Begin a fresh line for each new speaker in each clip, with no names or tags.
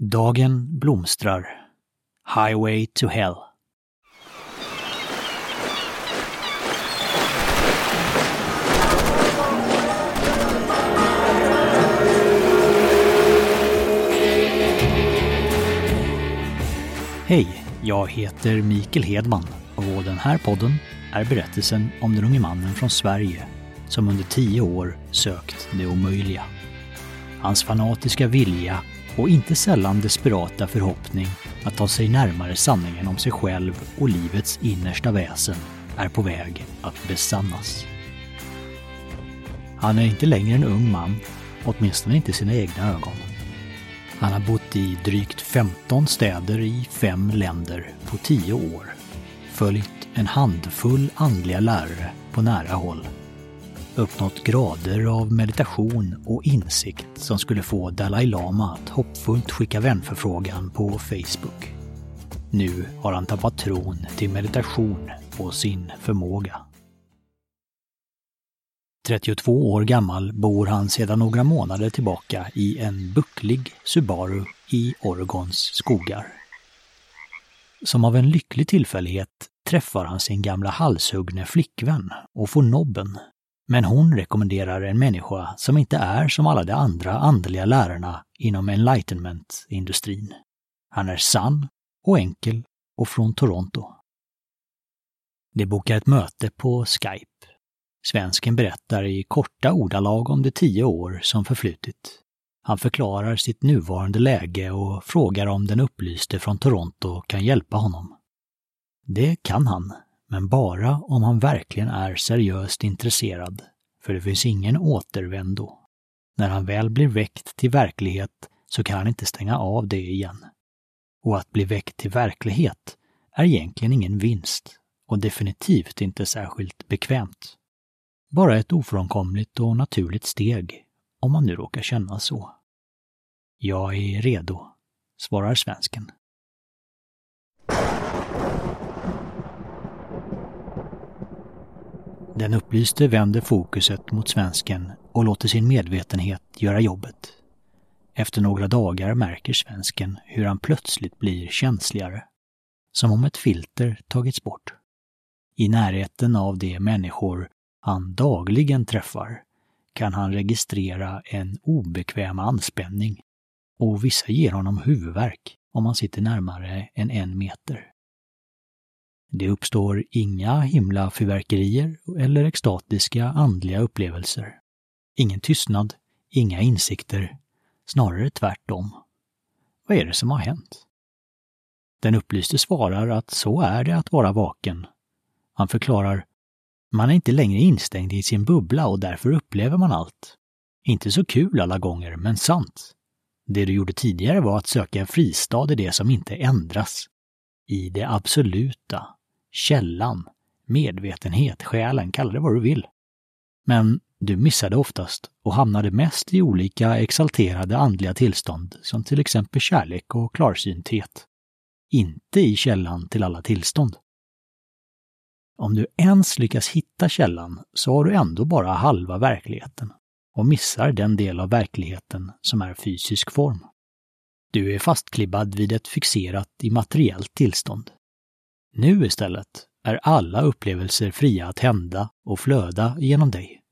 Dagen blomstrar. Highway to Hell. Hej, jag heter Mikael Hedman och den här podden är berättelsen om den unge mannen från Sverige som under tio år sökt det omöjliga. Hans fanatiska vilja och inte sällan desperata förhoppning att ta sig närmare sanningen om sig själv och livets innersta väsen är på väg att besannas. Han är inte längre en ung man, åtminstone inte i sina egna ögon. Han har bott i drygt 15 städer i fem länder på 10 år. Följt en handfull andliga lärare på nära håll. Uppnått grader av meditation och insikt som skulle få Dalai Lama att hoppfullt skicka vänförfrågan på Facebook. Nu har han tappat tron till meditation och sin förmåga. 32 år gammal bor han sedan några månader tillbaka i en bucklig Subaru i Oregons skogar. Som av en lycklig tillfällighet träffar han sin gamla halshuggne flickvän och får nobben. Men hon rekommenderar en människa som inte är som alla de andra andliga lärarna inom enlightenment-industrin. Han är sann och enkel och från Toronto. De bokar ett möte på Skype. Svensken berättar i korta ordalag om de tio år som förflutit. Han förklarar sitt nuvarande läge och frågar om den upplyste från Toronto kan hjälpa honom. Det kan han, men bara om han verkligen är seriöst intresserad, för det finns ingen återvändo. När han väl blir väckt till verklighet så kan han inte stänga av det igen. Och att bli väckt till verklighet är egentligen ingen vinst och definitivt inte särskilt bekvämt. Bara ett ofrånkomligt och naturligt steg, om man nu råkar känna så. Jag är redo, svarar svensken. Den upplyste vänder fokuset mot svensken och låter sin medvetenhet göra jobbet. Efter några dagar märker svensken hur han plötsligt blir känsligare. Som om ett filter tagits bort. I närheten av de människor han dagligen träffar kan han registrera en obekväm anspänning och vissa ger honom huvudvärk om han sitter närmare än en meter. Det uppstår inga himlafyrverkerier eller extatiska andliga upplevelser. Ingen tystnad, inga insikter, snarare tvärtom. Vad är det som har hänt? Den upplyste svarar att så är det att vara vaken. Han förklarar man är inte längre instängd i sin bubbla och därför upplever man allt. Inte så kul alla gånger, men sant. Det du gjorde tidigare var att söka en fristad i det som inte ändras. I det absoluta, källan, medvetenhet, själen, kalla det vad du vill. Men du missade oftast och hamnade mest i olika exalterade andliga tillstånd som till exempel kärlek och klarsynthet. Inte i källan till alla tillstånd. Om du ens lyckas hitta källan så har du ändå bara halva verkligheten och missar den del av verkligheten som är fysisk form. Du är fastklibbad vid ett fixerat immateriellt tillstånd. Nu istället är alla upplevelser fria att hända och flöda genom dig.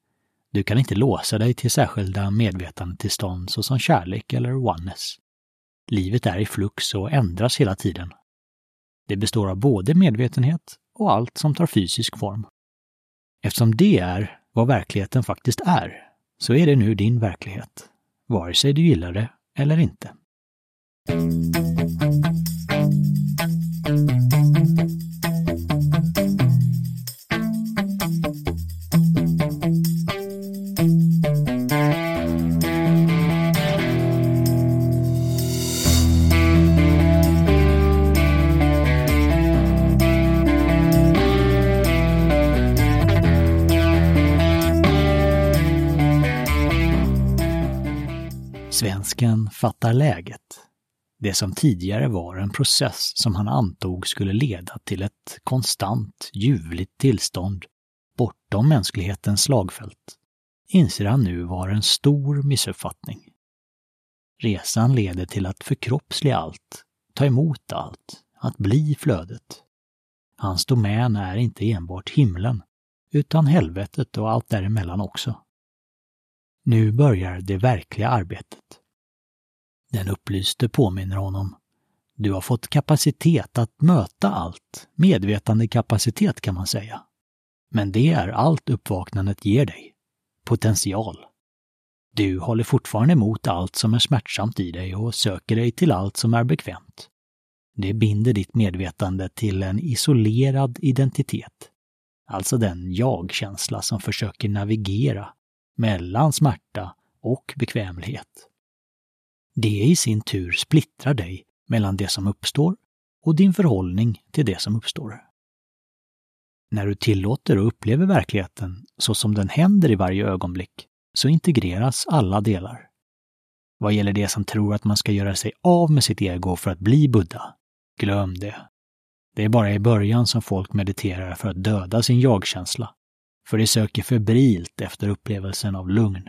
Du kan inte låsa dig till särskilda medvetandetillstånd såsom kärlek eller oneness. Livet är i flux och ändras hela tiden. Det består av både medvetenhet och allt som tar fysisk form. Eftersom det är vad verkligheten faktiskt är, så är det nu din verklighet, vare sig du gillar det eller inte. Svensken fattar läget. Det som tidigare var en process som han antog skulle leda till ett konstant, ljuvligt tillstånd bortom mänsklighetens slagfält, inser han nu var en stor missuppfattning. Resan leder till att förkroppsliga allt, ta emot allt, att bli flödet. Hans domän är inte enbart himlen, utan helvetet och allt däremellan också. Nu börjar det verkliga arbetet. Den upplyste påminner honom. Du har fått kapacitet att möta allt, medvetande kapacitet kan man säga. Men det är allt uppvaknandet ger dig. Potential. Du håller fortfarande emot allt som är smärtsamt i dig och söker dig till allt som är bekvämt. Det binder ditt medvetande till en isolerad identitet. Alltså den jag-känsla som försöker navigera mellan smärta och bekvämlighet. Det i sin tur splittrar dig mellan det som uppstår och din förhållning till det som uppstår. När du tillåter och upplever verkligheten så som den händer i varje ögonblick så integreras alla delar. Vad gäller det som tror att man ska göra sig av med sitt ego för att bli Buddha, glöm det. Det är bara i början som folk mediterar för att döda sin jag-känsla, för de söker febrilt efter upplevelsen av lugn.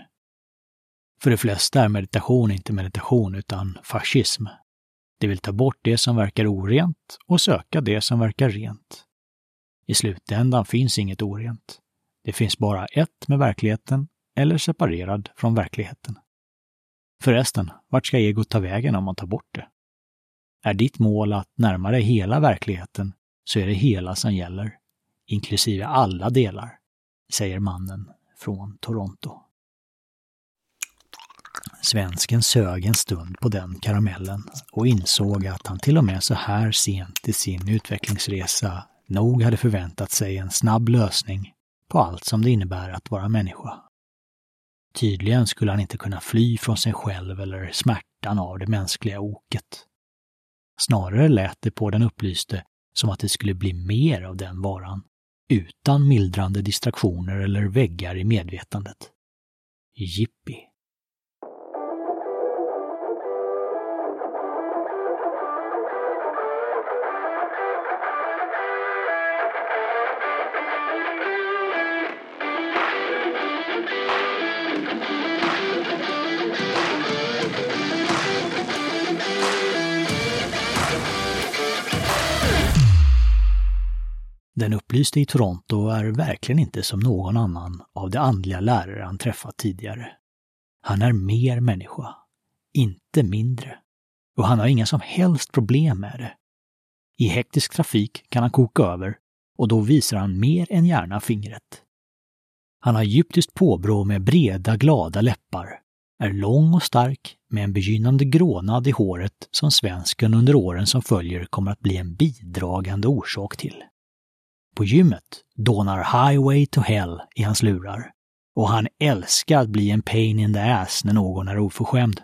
För de flesta är meditation inte meditation utan fascism. De vill ta bort det som verkar orent och söka det som verkar rent. I slutändan finns inget orent. Det finns bara ett med verkligheten eller separerad från verkligheten. Förresten, vart ska egot ta vägen om man tar bort det? Är ditt mål att närma dig hela verkligheten så är det hela som gäller, inklusive alla delar, säger mannen från Toronto. Svensken sög en stund på den karamellen och insåg att han till och med så här sent i sin utvecklingsresa nog hade förväntat sig en snabb lösning på allt som det innebär att vara människa. Tydligen skulle han inte kunna fly från sig själv eller smärtan av det mänskliga oket. Snarare lät det på den upplyste som att det skulle bli mer av den varan, utan mildrande distraktioner eller väggar i medvetandet. Jippi! Den upplyste i Toronto är verkligen inte som någon annan av de andliga lärare han träffat tidigare. Han är mer människa, inte mindre. Och han har inga som helst problem med det. I hektisk trafik kan han koka över och då visar han mer än gärna fingret. Han har egyptiskt påbrå med breda, glada läppar, är lång och stark med en begynnande grånad i håret som svensken under åren som följer kommer att bli en bidragande orsak till. På gymmet dånar Highway to Hell i hans lurar. Och han älskar att bli en pain in the ass när någon är oförskämd.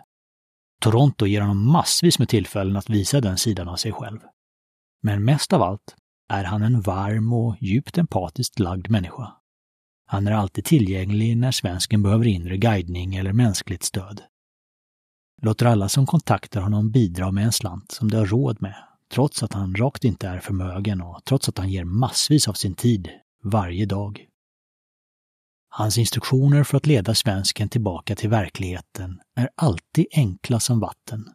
Toronto ger honom massvis med tillfällen att visa den sidan av sig själv. Men mest av allt är han en varm och djupt empatiskt lagd människa. Han är alltid tillgänglig när svensken behöver inre guidning eller mänskligt stöd. Låter alla som kontaktar honom bidra med en slant som de har råd med trots att han rakt inte är förmögen och trots att han ger massvis av sin tid varje dag. Hans instruktioner för att leda svensken tillbaka till verkligheten är alltid enkla som vatten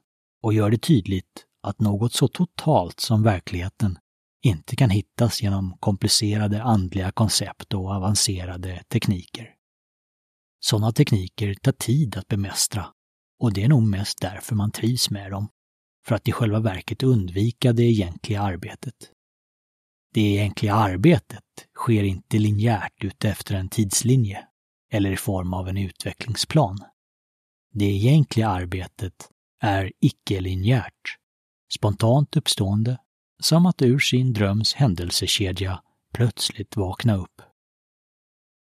och gör det tydligt att något så totalt som verkligheten inte kan hittas genom komplicerade andliga koncept och avancerade tekniker. Sådana tekniker tar tid att bemästra och det är nog mest därför man trivs med dem för att i själva verket undvika det egentliga arbetet. Det egentliga arbetet sker inte linjärt utefter en tidslinje eller i form av en utvecklingsplan. Det egentliga arbetet är icke-linjärt, spontant uppstående, som att ur sin dröms händelsekedja plötsligt vakna upp.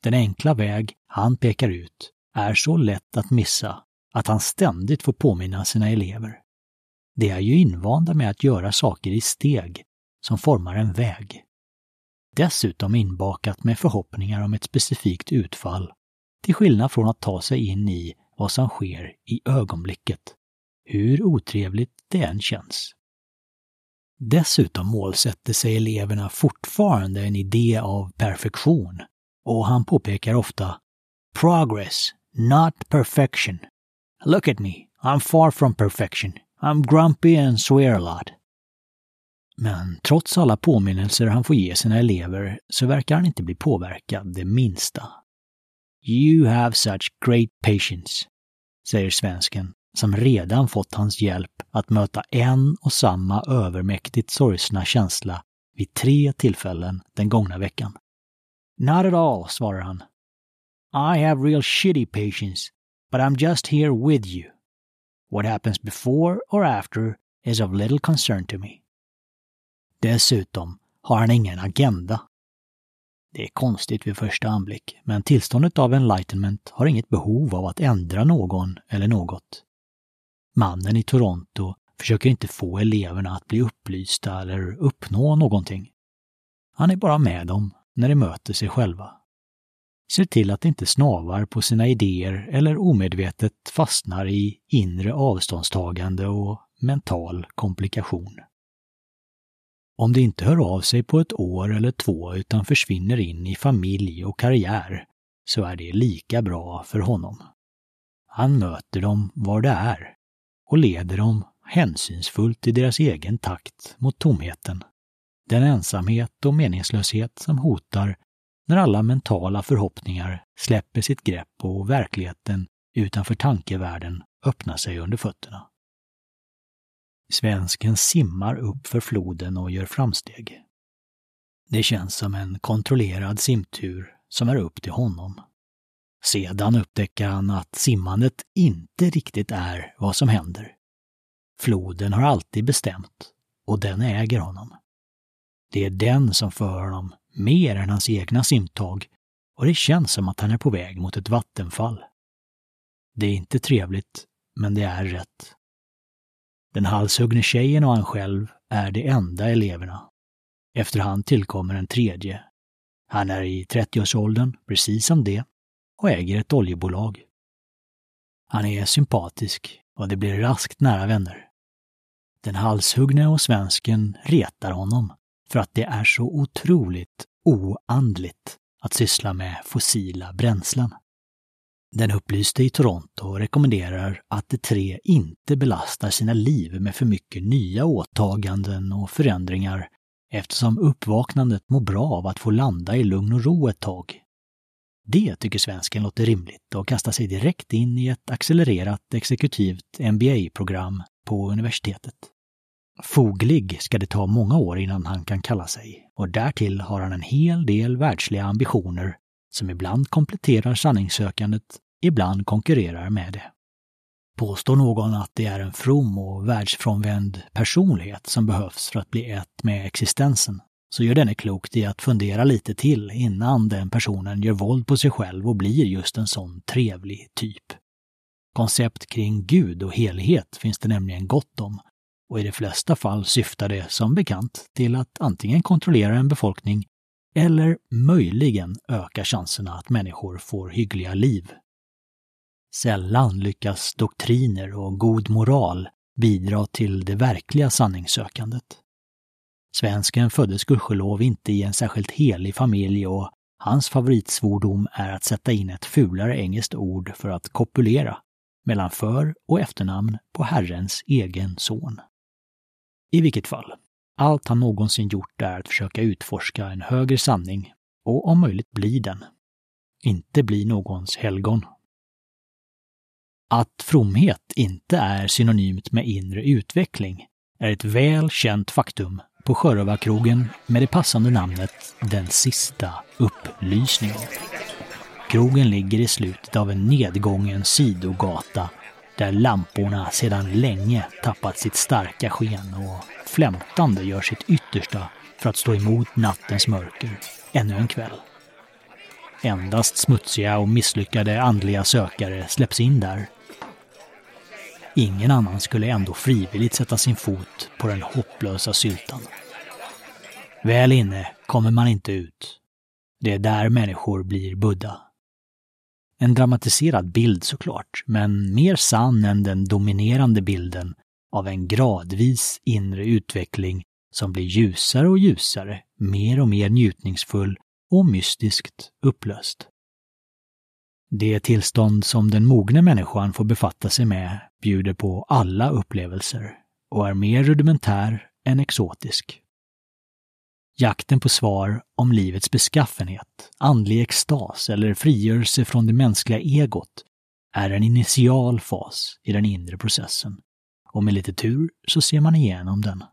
Den enkla väg han pekar ut är så lätt att missa att han ständigt får påminna sina elever. De är ju invanda med att göra saker i steg som formar en väg. Dessutom inbakat med förhoppningar om ett specifikt utfall, till skillnad från att ta sig in i vad som sker i ögonblicket, hur otrevligt det än känns. Dessutom målsätter sig eleverna fortfarande en idé av perfektion och han påpekar ofta Progress, not perfection. Look at me, I'm far from perfection. I'm grumpy and swear a lot. Men trots alla påminnelser han får ge sina elever så verkar han inte bli påverkad det minsta. You have such great patience, säger svensken som redan fått hans hjälp att möta en och samma övermäktigt sorgsna känsla vid tre tillfällen den gångna veckan. Not at all, svarar han. I have real shitty patience, but I'm just here with you. What happens before or after is of little concern to me. Dessutom har han ingen agenda. Det är konstigt vid första anblick, men tillståndet av enlightenment har inget behov av att ändra någon eller något. Mannen i Toronto försöker inte få eleverna att bli upplysta eller uppnå någonting. Han är bara med dem när de möter sig själva. Ser till att de inte snavar på sina idéer eller omedvetet fastnar i inre avståndstagande och mental komplikation. Om det inte hör av sig på ett år eller två utan försvinner in i familj och karriär så är det lika bra för honom. Han möter dem var det är och leder dem hänsynsfullt i deras egen takt mot tomheten. Den ensamhet och meningslöshet som hotar när alla mentala förhoppningar släpper sitt grepp och verkligheten utanför tankevärlden öppnar sig under fötterna. Svensken simmar upp för floden och gör framsteg. Det känns som en kontrollerad simtur som är upp till honom. Sedan upptäcker han att simmandet inte riktigt är vad som händer. Floden har alltid bestämt och den äger honom. Det är den som för honom mer än hans egna simtag och det känns som att han är på väg mot ett vattenfall. Det är inte trevligt, men det är rätt. Den halshuggne tjejen och han själv är de enda eleverna. Efterhand tillkommer en tredje. Han är i 30-årsåldern, precis som det, och äger ett oljebolag. Han är sympatisk och det blir raskt nära vänner. Den halshuggne och svensken retar honom för att det är så otroligt oandligt att syssla med fossila bränslen. Den upplyste i Toronto rekommenderar att de tre inte belastar sina liv med för mycket nya åtaganden och förändringar eftersom uppvaknandet mår bra av att få landa i lugn och ro ett tag. Det tycker svensken låter rimligt och kastar sig direkt in i ett accelererat exekutivt MBA-program på universitetet. Foglig ska det ta många år innan han kan kalla sig och därtill har han en hel del världsliga ambitioner som ibland kompletterar sanningssökandet, ibland konkurrerar med det. Påstår någon att det är en from och världsfrånvänd personlighet som behövs för att bli ett med existensen, så gör denne klokt i att fundera lite till innan den personen gör våld på sig själv och blir just en sån trevlig typ. Koncept kring Gud och helighet finns det nämligen gott om och i de flesta fall syftar det som bekant till att antingen kontrollera en befolkning eller möjligen öka chanserna att människor får hyggliga liv. Sällan lyckas doktriner och god moral bidra till det verkliga sanningssökandet. Svensken föddes gudskelov inte i en särskilt helig familj och hans favoritsvordom är att sätta in ett fulare engelskt ord för att kopulera mellan för och efternamn på Herrens egen son. I vilket fall, allt han någonsin gjort är att försöka utforska en högre sanning och om möjligt bli den. Inte bli någons helgon. Att fromhet inte är synonymt med inre utveckling är ett väl känt faktum på Sjörövarkrogen med det passande namnet Den sista upplysningen. Krogen ligger i slutet av en nedgången sidogata där lamporna sedan länge tappat sitt starka sken och flämtande gör sitt yttersta för att stå emot nattens mörker ännu en kväll. Endast smutsiga och misslyckade andliga sökare släpps in där. Ingen annan skulle ändå frivilligt sätta sin fot på den hopplösa syltan. Väl inne kommer man inte ut. Det är där människor blir Buddha. En dramatiserad bild såklart, men mer sann än den dominerande bilden av en gradvis inre utveckling som blir ljusare och ljusare, mer och mer njutningsfull och mystiskt upplöst. Det tillstånd som den mogne människan får befatta sig med bjuder på alla upplevelser och är mer rudimentär än exotisk. Jakten på svar om livets beskaffenhet, andlig extas eller frigörelse från det mänskliga egot är en initial fas i den inre processen och med lite tur så ser man igenom den.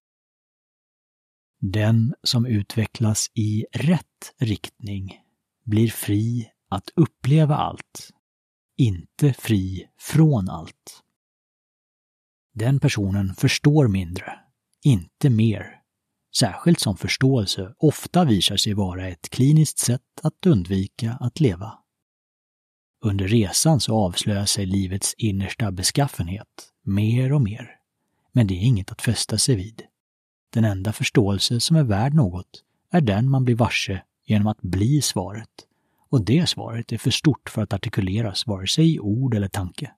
Den som utvecklas i rätt riktning blir fri att uppleva allt, inte fri från allt. Den personen förstår mindre, inte mer, särskilt som förståelse ofta visar sig vara ett kliniskt sätt att undvika att leva. Under resan så avslöjar sig livets innersta beskaffenhet mer och mer. Men det är inget att fästa sig vid. Den enda förståelse som är värd något är den man blir varse genom att bli svaret. Och det svaret är för stort för att artikuleras vare sig i ord eller tanke.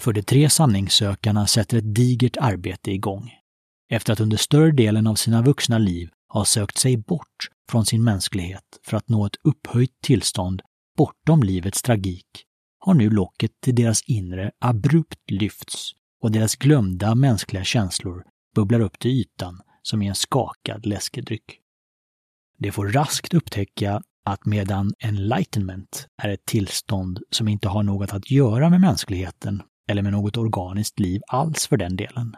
För de tre sanningssökarna sätter ett digert arbete igång. Efter att under större delen av sina vuxna liv ha sökt sig bort från sin mänsklighet för att nå ett upphöjt tillstånd bortom livets tragik har nu locket till deras inre abrupt lyfts och deras glömda mänskliga känslor bubblar upp till ytan som i en skakad läskedryck. De får raskt upptäcka att medan enlightenment är ett tillstånd som inte har något att göra med mänskligheten eller med något organiskt liv alls för den delen,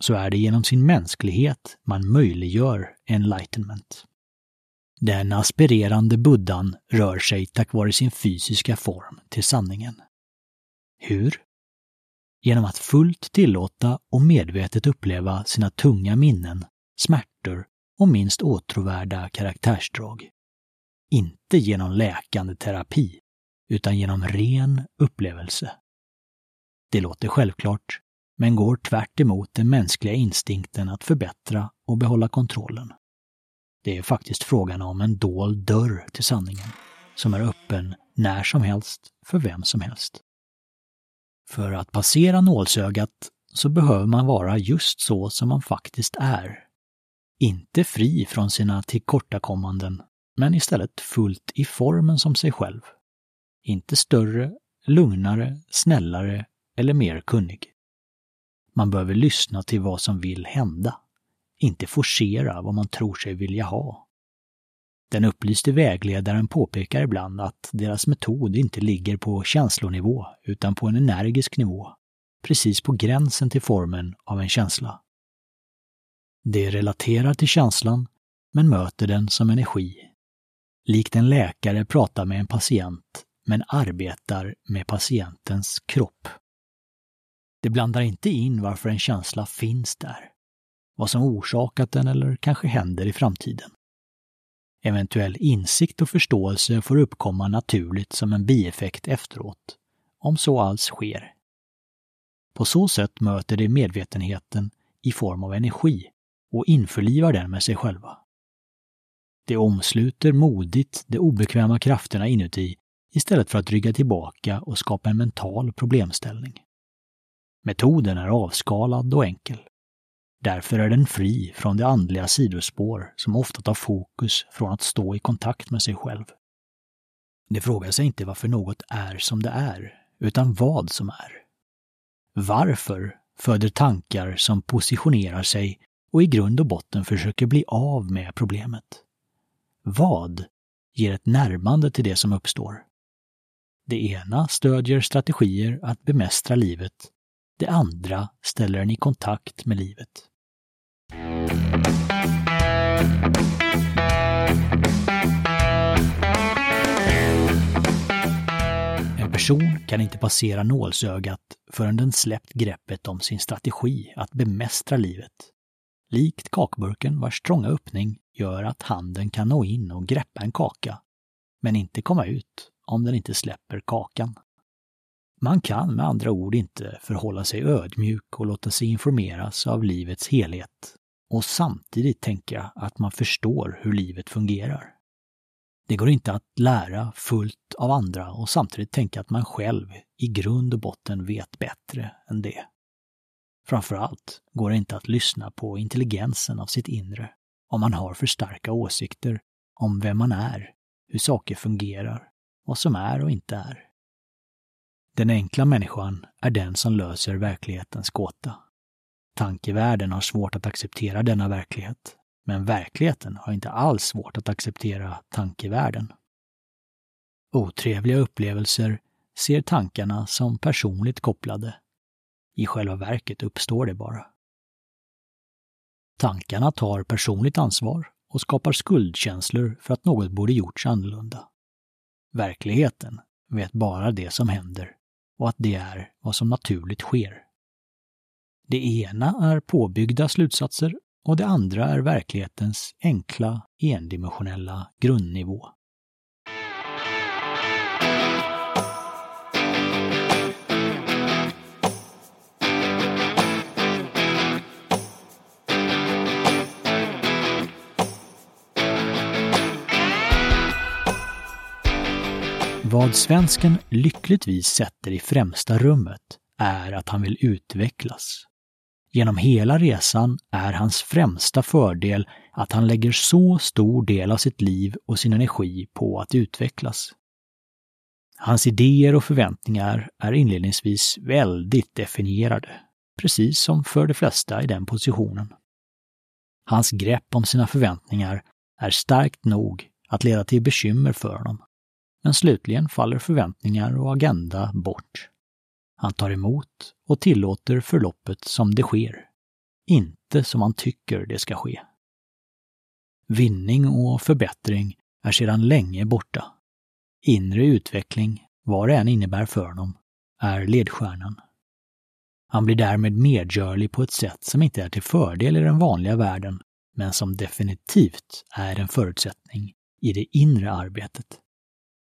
så är det genom sin mänsklighet man möjliggör enlightenment. Den aspirerande buddhan rör sig tack vare sin fysiska form till sanningen. Hur? Genom att fullt tillåta och medvetet uppleva sina tunga minnen, smärtor och minst åtråvärda karaktärsdrag. Inte genom läkande terapi, utan genom ren upplevelse. Det låter självklart, men går tvärt emot den mänskliga instinkten att förbättra och behålla kontrollen. Det är faktiskt frågan om en dold dörr till sanningen, som är öppen när som helst för vem som helst. För att passera nålsögat så behöver man vara just så som man faktiskt är. Inte fri från sina tillkortakommanden, men istället fullt i formen som sig själv. Inte större, lugnare, snällare eller mer kunnig. Man behöver lyssna till vad som vill hända, inte forcera vad man tror sig vilja ha. Den upplyste vägledaren påpekar ibland att deras metod inte ligger på känslonivå utan på en energisk nivå, precis på gränsen till formen av en känsla. Det relaterar till känslan, men möter den som energi. Likt en läkare pratar med en patient, men arbetar med patientens kropp. Det blandar inte in varför en känsla finns där, vad som orsakat den eller kanske händer i framtiden. Eventuell insikt och förståelse får uppkomma naturligt som en bieffekt efteråt, om så alls sker. På så sätt möter de medvetenheten i form av energi och införlivar den med sig själva. Det omsluter modigt de obekväma krafterna inuti istället för att rygga tillbaka och skapa en mental problemställning. Metoden är avskalad och enkel. Därför är den fri från de andliga sidospår som ofta tar fokus från att stå i kontakt med sig själv. Det frågar sig inte varför något är som det är, utan vad som är. Varför föder tankar som positionerar sig och i grund och botten försöker bli av med problemet? Vad ger ett närmande till det som uppstår? Det ena stödjer strategier att bemästra livet det andra ställer en i kontakt med livet. En person kan inte passera nålsögat förrän den släppt greppet om sin strategi att bemästra livet. Likt kakburken vars trånga öppning gör att handen kan nå in och greppa en kaka, men inte komma ut om den inte släpper kakan. Man kan med andra ord inte förhålla sig ödmjuk och låta sig informeras av livets helhet och samtidigt tänka att man förstår hur livet fungerar. Det går inte att lära fullt av andra och samtidigt tänka att man själv i grund och botten vet bättre än det. Framförallt går det inte att lyssna på intelligensen av sitt inre om man har för starka åsikter om vem man är, hur saker fungerar, vad som är och inte är. Den enkla människan är den som löser verklighetens gåta. Tankevärlden har svårt att acceptera denna verklighet, men verkligheten har inte alls svårt att acceptera tankevärlden. Otrevliga upplevelser ser tankarna som personligt kopplade. I själva verket uppstår det bara. Tankarna tar personligt ansvar och skapar skuldkänslor för att något borde gjorts annorlunda. Verkligheten vet bara det som händer och att det är vad som naturligt sker. Det ena är påbyggda slutsatser och det andra är verklighetens enkla, endimensionella grundnivå. Vad svensken lyckligtvis sätter i främsta rummet är att han vill utvecklas. Genom hela resan är hans främsta fördel att han lägger så stor del av sitt liv och sin energi på att utvecklas. Hans idéer och förväntningar är inledningsvis väldigt definierade, precis som för de flesta i den positionen. Hans grepp om sina förväntningar är starkt nog att leda till bekymmer för honom. Men slutligen faller förväntningar och agenda bort. Han tar emot och tillåter förloppet som det sker, inte som han tycker det ska ske. Vinning och förbättring är sedan länge borta. Inre utveckling, vad det än innebär för honom, är ledstjärnan. Han blir därmed medgörlig på ett sätt som inte är till fördel i den vanliga världen, men som definitivt är en förutsättning i det inre arbetet.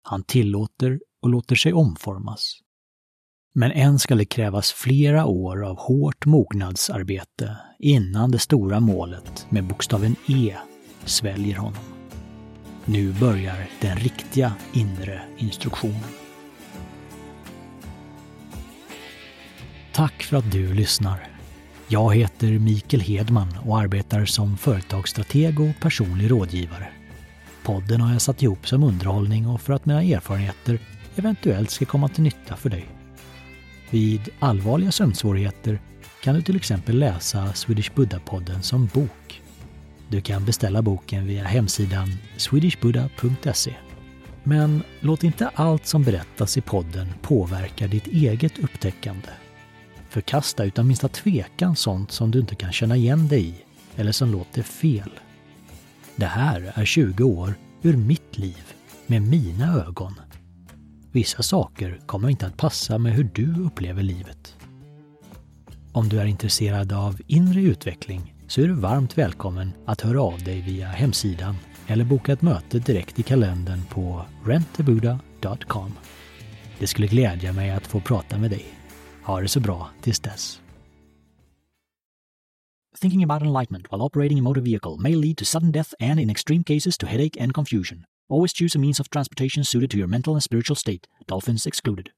Han tillåter och låter sig omformas. Men än ska det krävas flera år av hårt mognadsarbete innan det stora målet med bokstaven E sväljer honom. Nu börjar den riktiga inre instruktionen. Tack för att du lyssnar. Jag heter Mikael Hedman och arbetar som företagsstrateg och personlig rådgivare. Podden har jag satt ihop som underhållning och för att mina erfarenheter eventuellt ska komma till nytta för dig. Vid allvarliga sömnsvårigheter kan du till exempel läsa Swedish Buddha-podden som bok. Du kan beställa boken via hemsidan swedishbuddha.se. Men låt inte allt som berättas i podden påverka ditt eget upptäckande. Förkasta utan minsta tvekan sånt som du inte kan känna igen dig i eller som låter fel. Det här är 20 år ur mitt liv med mina ögon. Vissa saker kommer inte att passa med hur du upplever livet. Om du är intresserad av inre utveckling så är du varmt välkommen att höra av dig via hemsidan eller boka ett möte direkt i kalendern på rentabuda.com. Det skulle glädja mig att få prata med dig. Ha det så bra tills dess. Thinking about enlightenment while operating a motor vehicle may lead to sudden death and, in extreme cases, to headache and confusion. Always choose a means of transportation suited to your mental and spiritual state, dolphins excluded.